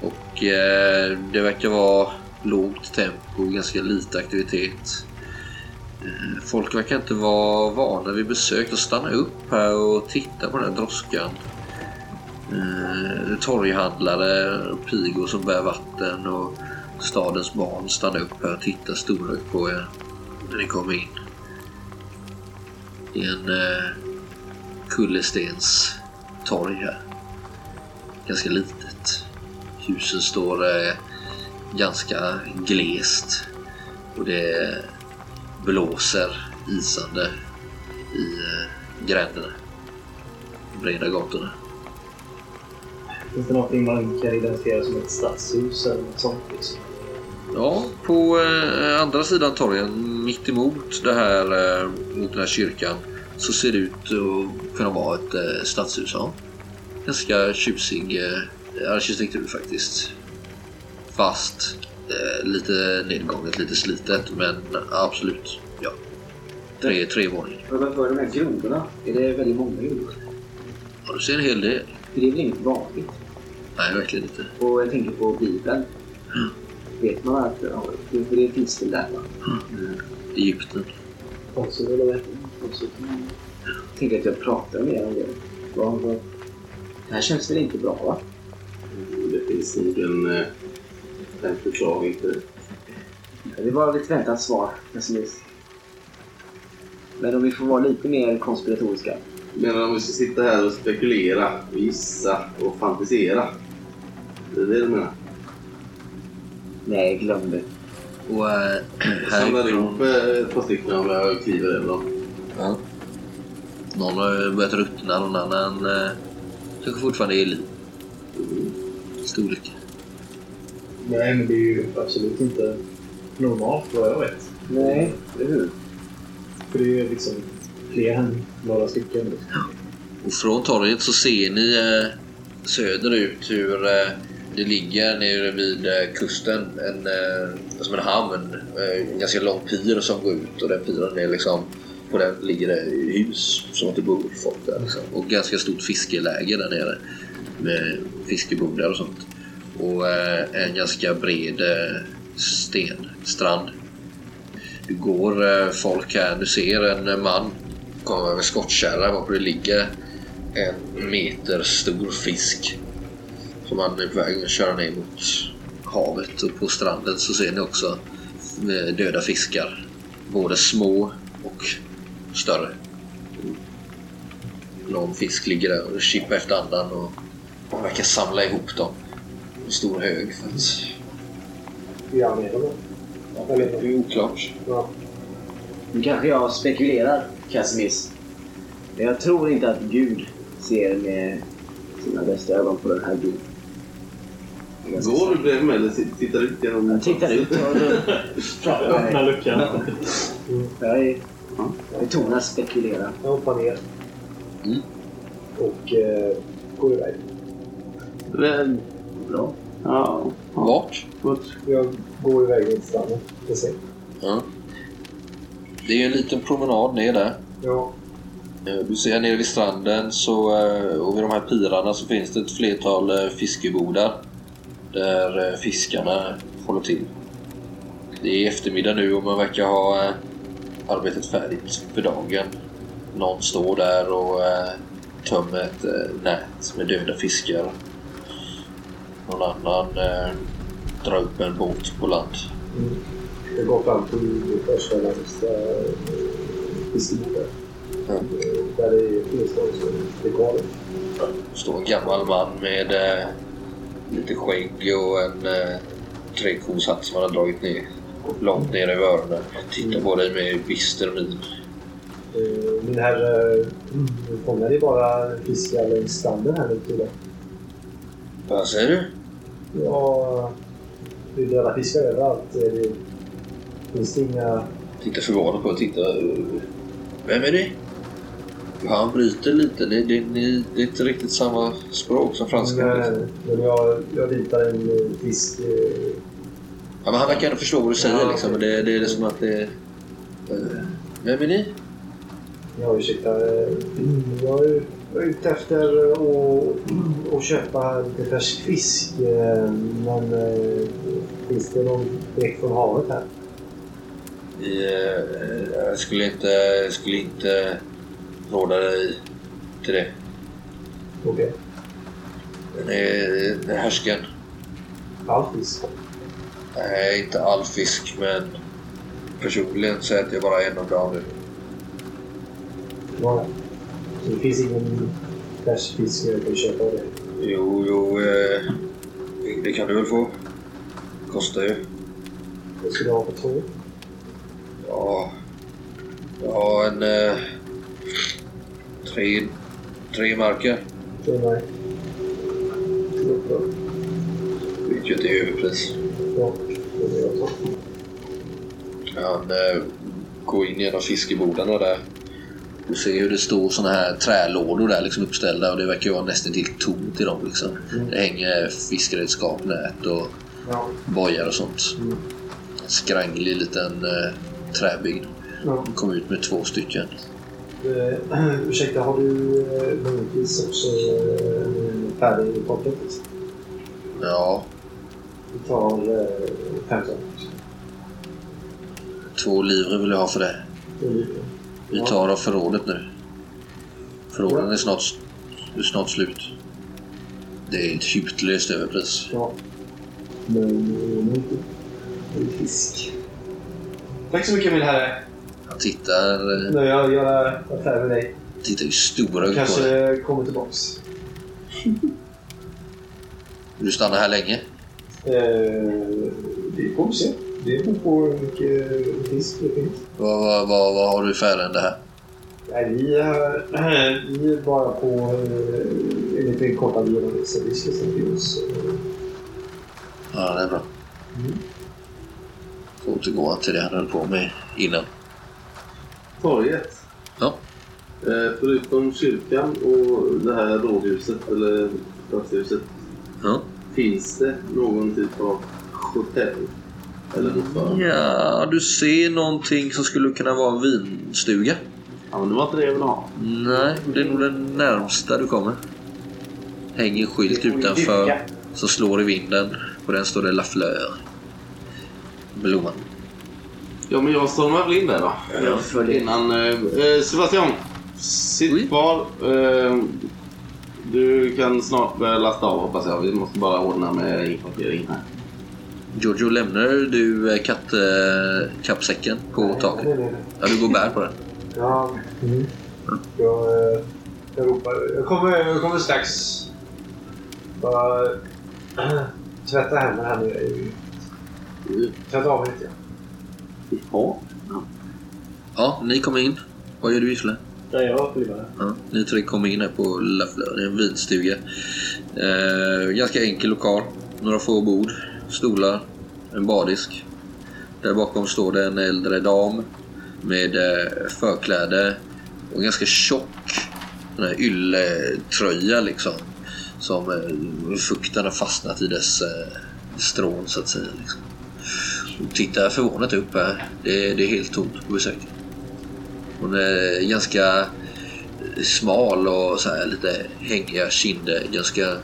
Och eh, det verkar vara lågt tempo, ganska lite aktivitet. Eh, folk verkar inte vara vana vid besök de stannar upp här och tittar på den här droskan. Eh, torghandlare pigor som bär vatten och stadens barn stannar upp här och tittar storögt på er när ni kommer in. Det är en eh, kullerstens torg här ganska litet. Husen står eh, ganska glest och det blåser isande i eh, gränderna. Breda gatorna. Finns det någonting man kan identifiera som ett stadshus eller något sånt? Liksom? Ja, på eh, andra sidan torgen, mitt emot det här, eh, mot den här kyrkan, så ser det ut att kunna vara ett eh, stadshus. Ja. Ganska tjusig eh, arkitektur faktiskt. Fast eh, lite nedgånget, lite slitet, men absolut, ja. Tre, tre våningar. Men Vad var de här grodorna? Är det väldigt många grodor? Ja, du ser en hel del. För det är väl inget vanligt? Nej, verkligen inte. Och jag tänker på Bibeln. Vet man att ja, för det finns väl där va? Egypten. Konsul eller vad tänker att jag pratar mer om det. Det här känns väl inte bra va? Det finns nog en, eh, en förklaring till det. Det var ett väntat svar. pessimist. Men om vi får vara lite mer konspiratoriska. Men om vi ska sitta här och spekulera, gissa och fantisera. Det är det du menar? Nej, glöm det. Och äh, Jag samlar ihop eh, ett par stycken om jag kliver över dem. Ja. Någon har börjat ruttna, någon annan äh, kanske fortfarande är i liv. Storlek. Nej, men det är ju absolut inte normalt vad jag vet. Nej, eller hur? För det är ju liksom fler än några stycken. Och från torget så ser ni eh, söderut hur eh, det ligger nere vid eh, kusten en, eh, som en hamn. Eh, en ganska lång pir som går ut och den piren är liksom på den ligger det hus som att det bor folk där. Liksom. Och ganska stort fiskeläge där nere med fiskebodar och sånt. Och eh, en ganska bred eh, stenstrand. Det går eh, folk här. Du ser en eh, man komma med skottkärra varpå det ligger en meter stor fisk som man är på väg att köra ner mot havet och på stranden så ser ni också eh, döda fiskar. Både små och större. Någon fisk ligger där och kippar efter andan och man verkar samla ihop dem. En stor hög för att... Hur gör han med dem då? Det är oklart. Ja. Nu kanske jag spekulerar, Cassimis. Men jag tror inte att Gud ser med sina bästa ögon på den här ganska Går du bredvid mig eller tittar ut genom... Jag tittar ut och pratar med Öppna dig. luckan. Jag är, jag är ton att spekulera. Jag hoppar ner. Mm. Och eh, går iväg. Väl, bra. Ja. Vart? Jag går iväg mot stranden. Det ser. Ja. Det är ju en liten promenad ner där. Ja. Eh, Du ser nere vid stranden så, eh, och vid de här pirarna så finns det ett flertal eh, fiskebodar där fiskarna håller till. Det är eftermiddag nu och man verkar ha arbetet färdigt för dagen. Någon står där och tömmer ett nät med döda fiskar. Någon annan drar upp en båt på land. Mm. Jag går fram till första närmsta fiskebåten. Ja. Där det finns någon som är galen. Det står en gammal man med eh, lite skägg och en eh, trekoshatt som han har dragit ner långt ner över öronen. Tittar på dig med bister min. Eh, Min herre, mm, fångar ni bara fiskar längs stranden här nu till Vad säger du? Ja, det är döda fiskar överallt. Eh, Det finns inga... Tittar förvånad på och tittar. eh, Vem är det? Han bryter lite. Det, det, det, det är inte riktigt samma språk som franska. Nej, men jag, jag ritar en eh, fisk. eh, Ja, men han verkar ändå förstå vad du säger. Ja, liksom. det, det är som att det... eh, Vem är ni? Ja, ursäkta. eh, Jag är ute efter att att köpa lite färsk fisk. eh, Men eh, finns det någon direkt från havet här? Eh, jag skulle inte, jag skulle inte råda dig till det. Okej. Är, den är härsken. All fisk? Nej, inte all fisk, men personligen så äter jag bara en om dagen nu. Ja. Det finns ingen färsk fisk jag kan köpa av dig? Jo, jo, eh, det kan du väl få. Kostar ju. Vad ska du ha på två? Ja, jag har en... Eh, tre, tre marker. Tre nej. Vet ju överpris. Ja, det är jag. Han eh, går in genom fiskebodarna där. Du ser hur det står såna här trälådor där liksom uppställda och det verkar vara nästan till tomt i dem. Liksom. Mm. Det hänger fiskredskap, nät och Ja. bojar och sånt. Mm. Skranglig liten eh, träbygd. ja. Kom ut med två stycken. Eh, ursäkta, har du eh, möjligtvis också eh, en färdig porträtt? Ja, Vi tar eh, 15. två livre vill jag ha för det. Lite. Vi Ja. tar av förrådet nu. Förråden är snart, är snart slut. Det är ett hutlöst överpris. Ja. Men men är fisk. Tack så mycket min herre. Han tittar, eh, Nu jag gör affär med dig. tittar ju stora ögon på dig. Kanske kommer tillbaks. Vill du stanna här länge? Eh, vi får se. Det beror på hur mycket fisk det finns. Vad, vad, vad, vad har du för ärende här? Nej, vi är, vi är bara på eh, en liten kortad genomresa. Vi ska se till oss. Ja, det är bra. Mm. Återgå till det han höll på med innan. Torget. Ja. Eh, förutom kyrkan och det här rådhuset, eller stadshuset, Ja. finns det någon typ av hotell? Eller motsvarande? ja, du ser någonting som skulle kunna vara en vinstuga. Ja, men det var inte det jag ville ha. Nej, det är nog den närmsta du kommer. Hänger en skylt utanför som slår i vinden. På den står det La Fleur. Blomman. Ja, men jag stormar väl in där då. Jag följer. Innan... Eh, eh, Sebastian, sitt Oui. kvar. Eh, Du kan snart börja lasta av hoppas jag. Vi måste bara ordna med inkvartering här. Giorgio, lämnar du eh, eh, kappsäcken på taket? Nej, nej, nej. Ja, du går bär på den. Ja. Jag, eh, jag ropar. Jag kommer, jag kommer strax. Bara äh, tvätta händerna här nu. Tvätta av lite. Ja. Ja, ni kommer in. Vad gör du Gisle? Där jag kliver. Ja, ni tre kommer in här på Lafleur. Det är en vinstuga. Eh, ganska enkel lokal. Några få bord, stolar, en bardisk. Där bakom står det en äldre dam med eh, förkläde och ganska tjock ylletröja liksom. Som eh, fukten har fastnat i dess eh, strån så att säga. Liksom. Hon tittar förvånat upp här. Det, det är helt tomt på besök. Hon är ganska smal och så här lite hängiga kinder. Ganska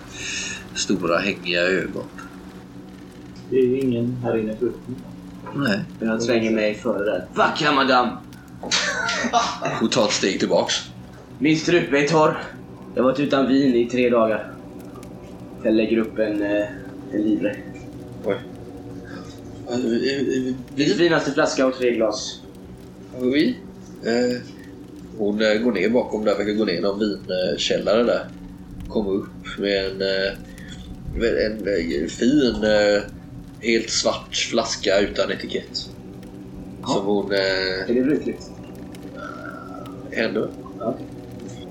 stora hängiga ögon. Det är ingen här inne förutom. Nej. Jag svänger mig före där. Vackra madam! Hon tar ett steg tillbaks. Min strupe är torr. Jag har varit utan vin i tre dagar. Jag lägger upp en, eh, en livre. Min finaste flaska och tre glas. Oui. Eh, hon eh, går ner bakom där, verkar gå ner någon vinkällare där. Kommer upp med en, eh, en, eh, fin, eh, helt svart flaska utan etikett. Som hon eh, Är det brukligt? ändå. Ja.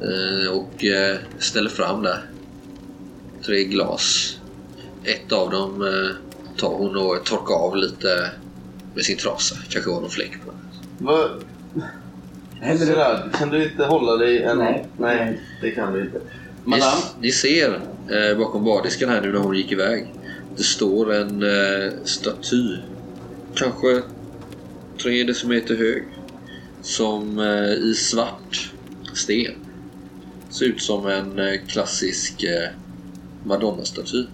Eh, och eh, ställer fram där. Tre glas. Ett av dem eh, tar hon och torkar av lite med sin trasa. Kanske var någon fläck på den. Vad... Händer det? Gerard, kan du inte hålla dig en... Nej. Nej, det kan du inte. Ni, Madame? ni ser eh, bakom bardisken här nu när hon gick iväg. Det står en eh, staty. Kanske tre decimeter hög. Som eh, i svart sten. Ser ut som en eh, klassisk eh, Madonna-staty.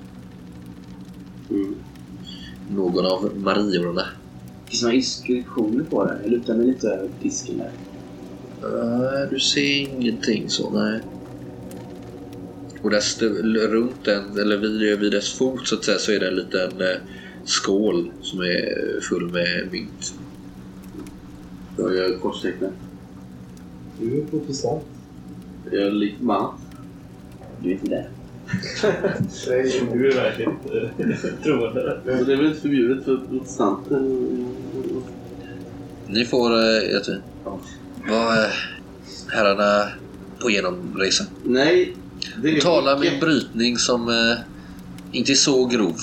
Mm. Någon av Mariorna. Finns det några inskriptioner på den? Jag lutar mig lite över disken där. Nej, du ser ingenting så, nej. Och där runt den, eller vid, vid dess fot så att säga, så är det en liten eh, skål som är full med mynt. Jag gör korstecknet. Du är protestant. Jag är lite förbannad. Du är inte där. Du är verkligen troende. Det är väl inte förbjudet för protestanter? Ni får, eh, jag tror, vad eh, herrarna på genomresa. Nej, det är Tala med en brytning som eh, inte är så grov.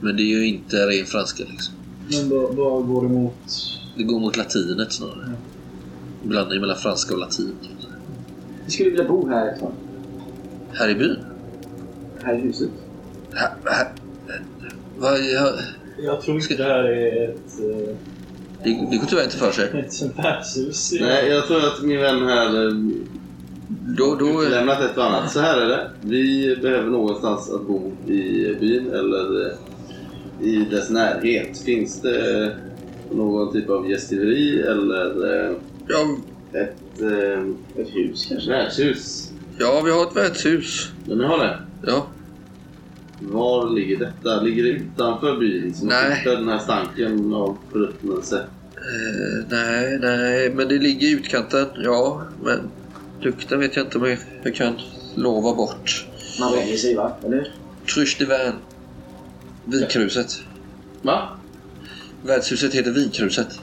Men det är ju inte ren franska liksom. Men vad, vad går det mot? Det går mot latinet snarare. Blandning mellan franska och latin. Vi skulle vilja bo här ett tag. Här i byn? Här i huset. Vad, jag, Jag tror inte det här är ett, eh, det, det går tyvärr inte för sig. ett värdshus. Nej, jag tror att min vän här eh, Då, då, lämnat ett och annat. Så här är det. Vi behöver någonstans att bo i byn eller eh, i dess närhet. Finns det någon typ av gästgiveri eller eh, ja, ett, eh, Ett hus kanske? värdshus? ja, vi har ett värdshus. Men ni har det? Ja, Var ligger detta? Ligger det utanför byn? Som Nej. Den här stanken av förruttnelse? eh, nej, nej, men det ligger i utkanten. Ja, men lukten vet jag inte om jag, kan lova bort. Man vänjer sig va? Eller? Vin. Vinkruset. Va? Värdshuset heter Vinkruset.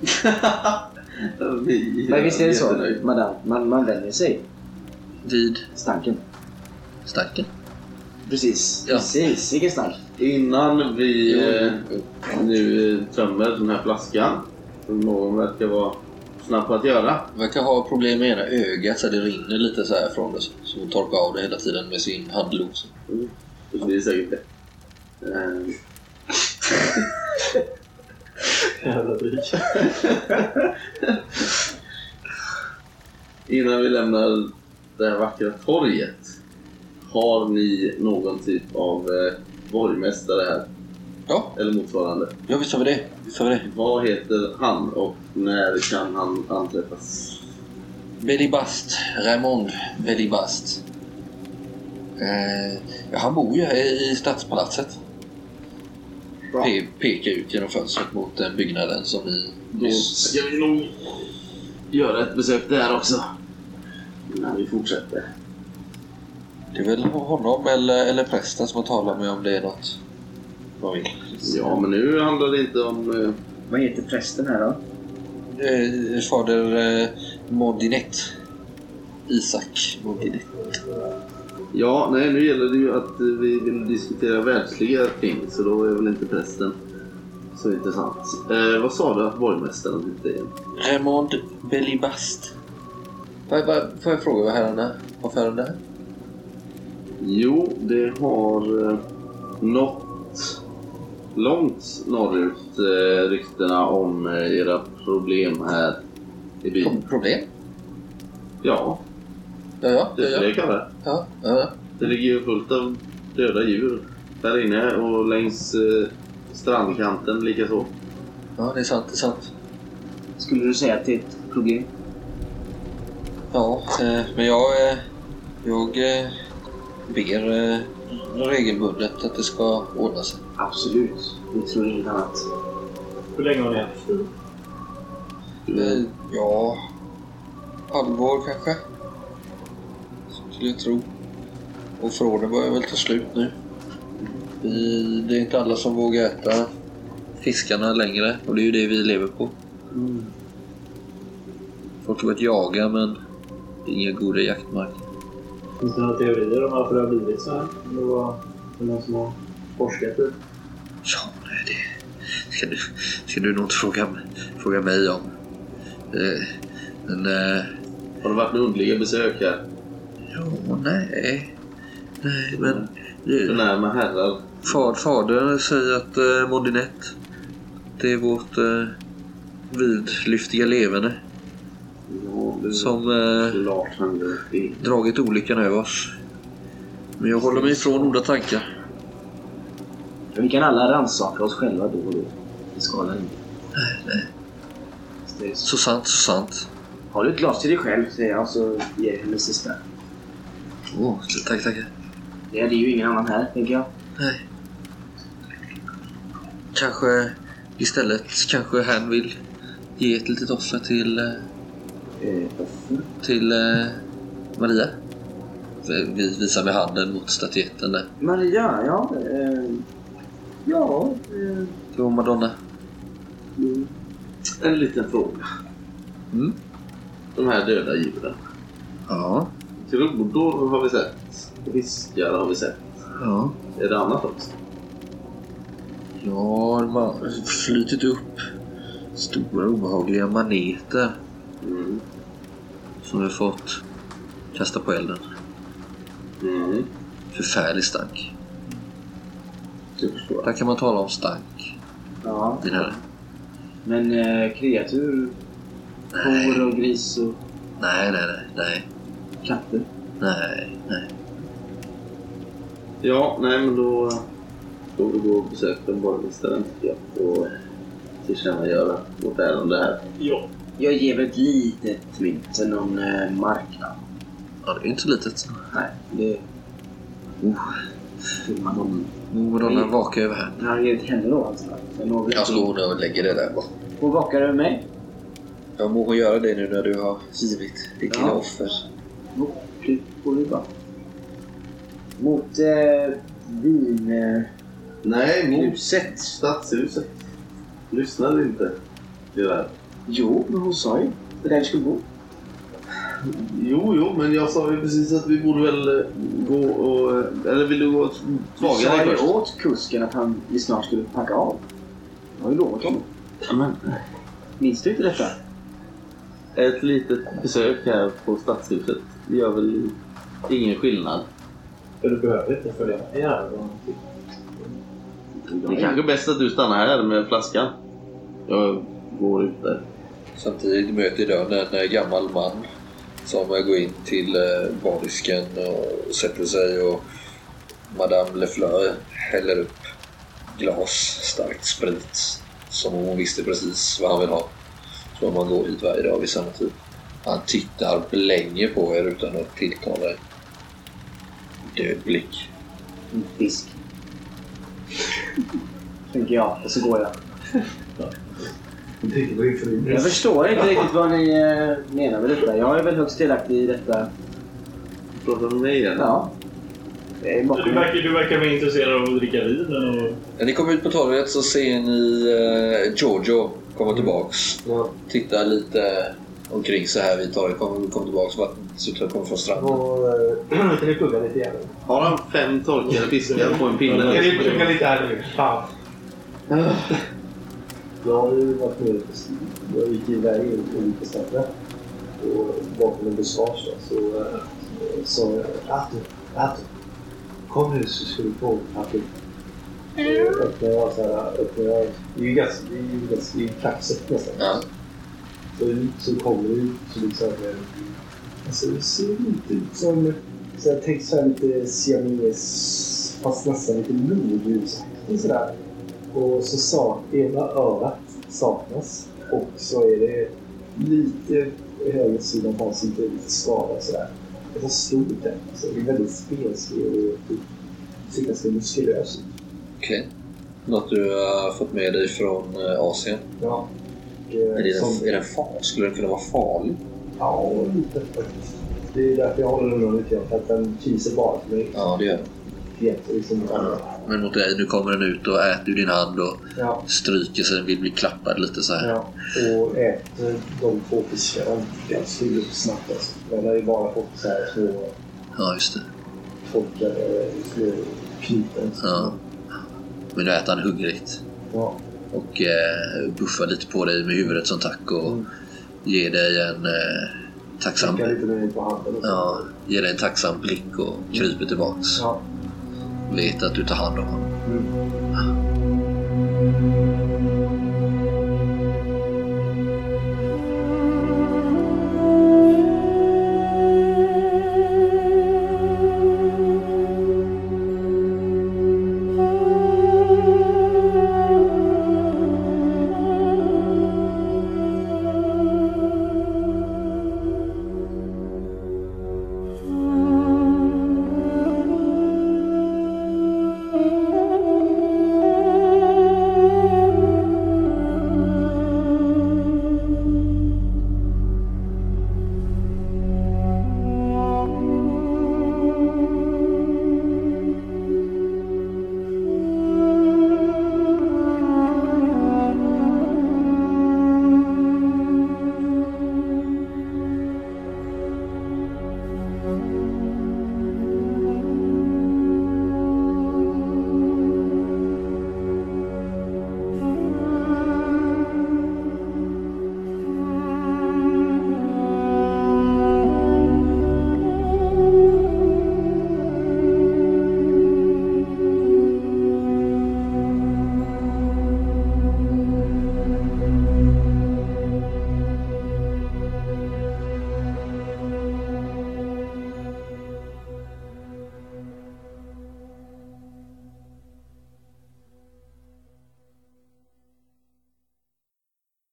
Vi Men visst är det så, madame? Man, man vänjer sig. Vid Stanken. stanken. Precis. Ja. Precis. Vilken stank. Innan vi eh, nu eh, tömmer den här flaskan, som någon verkar vara snabb på att göra. Verkar ha problem med ena ögat så det rinner lite så här från det. Så hon torkar av det hela tiden med sin handlos. Så det är säkert det. Eh, Jävla dryg. Innan vi lämnar det här vackra torget. Har ni någon typ av eh, borgmästare här? Ja, Eller motsvarande? ja visst har vi det. Visst har vi det. Vad heter han och när kan han anträffas? Velibast. Raymond Velibast. Eh, ja, han bor ju här i stadspalatset. Pe- pekar ut genom fönstret mot den byggnaden som ni Då nyss... ska vi nog göra ett besök där också. Innan vi fortsätter. Det är väl honom eller, eller prästen som har talat med om det är något man vill. Ja, men nu handlar det inte om... eh, Vad heter prästen här då? Eh, fader eh, Modinet. Isak Modinet. Ja, nej, nu gäller det ju att eh, vi vill diskutera världsliga ting, så då är väl inte prästen så intressant. Eh, vad sa du att borgmästaren hette igen? Raymond Belibast. Får jag, får jag fråga vad herrarna har för ärende här? Jo, det har eh, nått långt norrut eh, ryktena om eh, era problem här i byn. Pro- Problem? Ja, Ja, ja. det ja, är det ja. jag kallar det. ja, ja. Det ligger ju fullt av döda djur där inne och längs eh, strandkanten likaså. ja det är sant. Det är sant. Skulle du säga att det är ett problem? Ja, eh, men jag, eh, jag eh, ber eh, regelbundet att det ska ordna sig. Absolut. Vi tror inget annat. Hur länge har ni haft fru? Eh, ja, halvår kanske. Skulle jag tro. Och förråden börjar väl ta slut nu. Vi, det är inte alla som vågar äta fiskarna längre och det är ju det vi lever på. Folk har börjat jaga men det är inga goda jaktmarker. Finns det några teorier om varför det har blivit så här? Det var det någon som har forskat i? Ja, nej, det ska du, ska du nog inte fråga, mig- fråga mig om. Eh, men, eh, Har det varit några underliga besök här? ja, nej. Nej, men... Förnäma herrar? Fad, fadern säger att eh, Modinet, det är vårt eh, vidlyftiga levande Ja, som eh, dragit olyckan över oss. Men jag håller mig ifrån onda tankar. Vi kan alla rannsaka oss själva då och då. Det skadar inte. Det är så. Så sant, så sant. Har du ett glas till dig själv, säger jag, så ger jag henne sista. Oh, tack, tack. Det är ju ingen annan här, tänker jag. Nej. Kanske istället kanske han vill ge ett litet offer till, eh? Till eh, Maria. Vi visar med handen mot statyetten där. Maria, ja. Eh, ja. Eh, Jo, Madonna. mm. En liten fråga. Mm. De här döda djuren. Ja. Grodor har vi sett. Fiskar har vi sett. Ja. Är det annat också? Ja, de har flytit upp stora obehagliga maneter Mm. som vi har fått kasta på elden. Mm. Förfärlig stank. Det förstår jag. Där kan man tala om stank, ja. min herre. Men eh, kreatur? Kor och gris och Nej, nej, nej, nej, katter? nej, nej. Ja, nej men då får vi gå och besöka borgmästaren tycker jag. Och tillkännagöra vårt ärende här. Ja. Jag ger väl ett litet mynt till någon eh, marknad. Ja, det är inte så litet. Nej, det... Oh. Man någon... Madonna vakar över här. Jag har gett henne då alltså. Någon Jag slår och lägger det där bara. Hon vakar över mig. Jag må hon göra det nu när du har givit ditt Ja. lilla offer. Det bara. Mot eh, vin... Eh, Nej, mot huset. stadshuset. Lyssnade inte? Gerard? Jo, men hon sa ju det där vi skulle bo. Jo, jo, men jag sa ju precis att vi borde väl eh, gå och... eh, Eller vill du gå och Du svaga sa dig ju först? åt kusken att han vi snart skulle packa av. Jag har ju lovat honom. Men, Minns du inte detta? ett litet besök här på stadshuset gör väl ingen skillnad. Du behöver inte följa med här. Det är kanske bäst att du stannar här med flaskan. Jag går ut där. Samtidigt möter dörren en gammal man som går in till eh, bardisken och sätter sig och Madame Lefleur häller upp glas starkt sprit som om hon visste precis vad han vill ha. Så man går hit varje dag vid samma tid. Han tittar länge på er utan att tilltala er. Död blick. Fisk. Tänker jag. Och så går jag. Jag förstår inte riktigt vad ni eh, menar med detta. Jag är väl högst delaktig i detta. Pratar du med mig igen? Ja. Är Du bakom verkar, du verkar vara intresserad av att dricka vin. Och... När ni kommer ut på torget så ser ni eh, Giorgio komma tillbaks. Ja. Titta lite omkring sig här vid torget. Kommer kom tillbaks. Vattnet kommer från stranden. Och, eh, kan ni plugga lite igen? Har han fem torkade fiskar på en pinne? Kan ni plugga lite här nu? Fan. Jag har ju varit med Jag gick iväg in på ställen. Och bakom en buskage då, så sa jag Artur, Artur. Kom nu så ska du få en papper. Så öppnade jag så här, öppnade jag. Det är ju ganska, det är ju ganska, det är ju kaxigt nästan. Ja. Så, så kommer det ut så liksom... eh, Alltså det ser lite ut som... Så jag tänkte så här lite siames fast nästan lite lodjursaktigt sådär. Och så sa ena örat saknas. Och så är det lite höger sidan på ansiktet lite skadad sådär. Det var stort den. Alltså, det är väldigt spenslig och ser ganska muskulös ut. Okej. Något du har fått med dig från eh, Asien? Ja. Och, Är, det som- är den far? Skulle den kunna vara farlig? Ja, lite faktiskt. Det är därför jag håller den undan lite grann. För att den fiser bara till mig. Ja, det gör den. Klienter liksom. Men mot dig, nu kommer den ut och äter ur din hand och Ja. stryker sig. Den vill bli klappad lite så här. Ja, och äter de två fiskarna ganska snabbt alltså. Den har ju bara fått så här små Ja, just det. torkade små knyten. Ja. Men nu äter han hungrigt. Ja. Och eh, buffar lite på dig med huvudet som tack och Mm. ger dig en eh, tacksam... Tackar lite med på handen. Ja, ger dig en tacksam blick och kryper tillbaks. Ja. Vet att du tar hand om honom. Mm.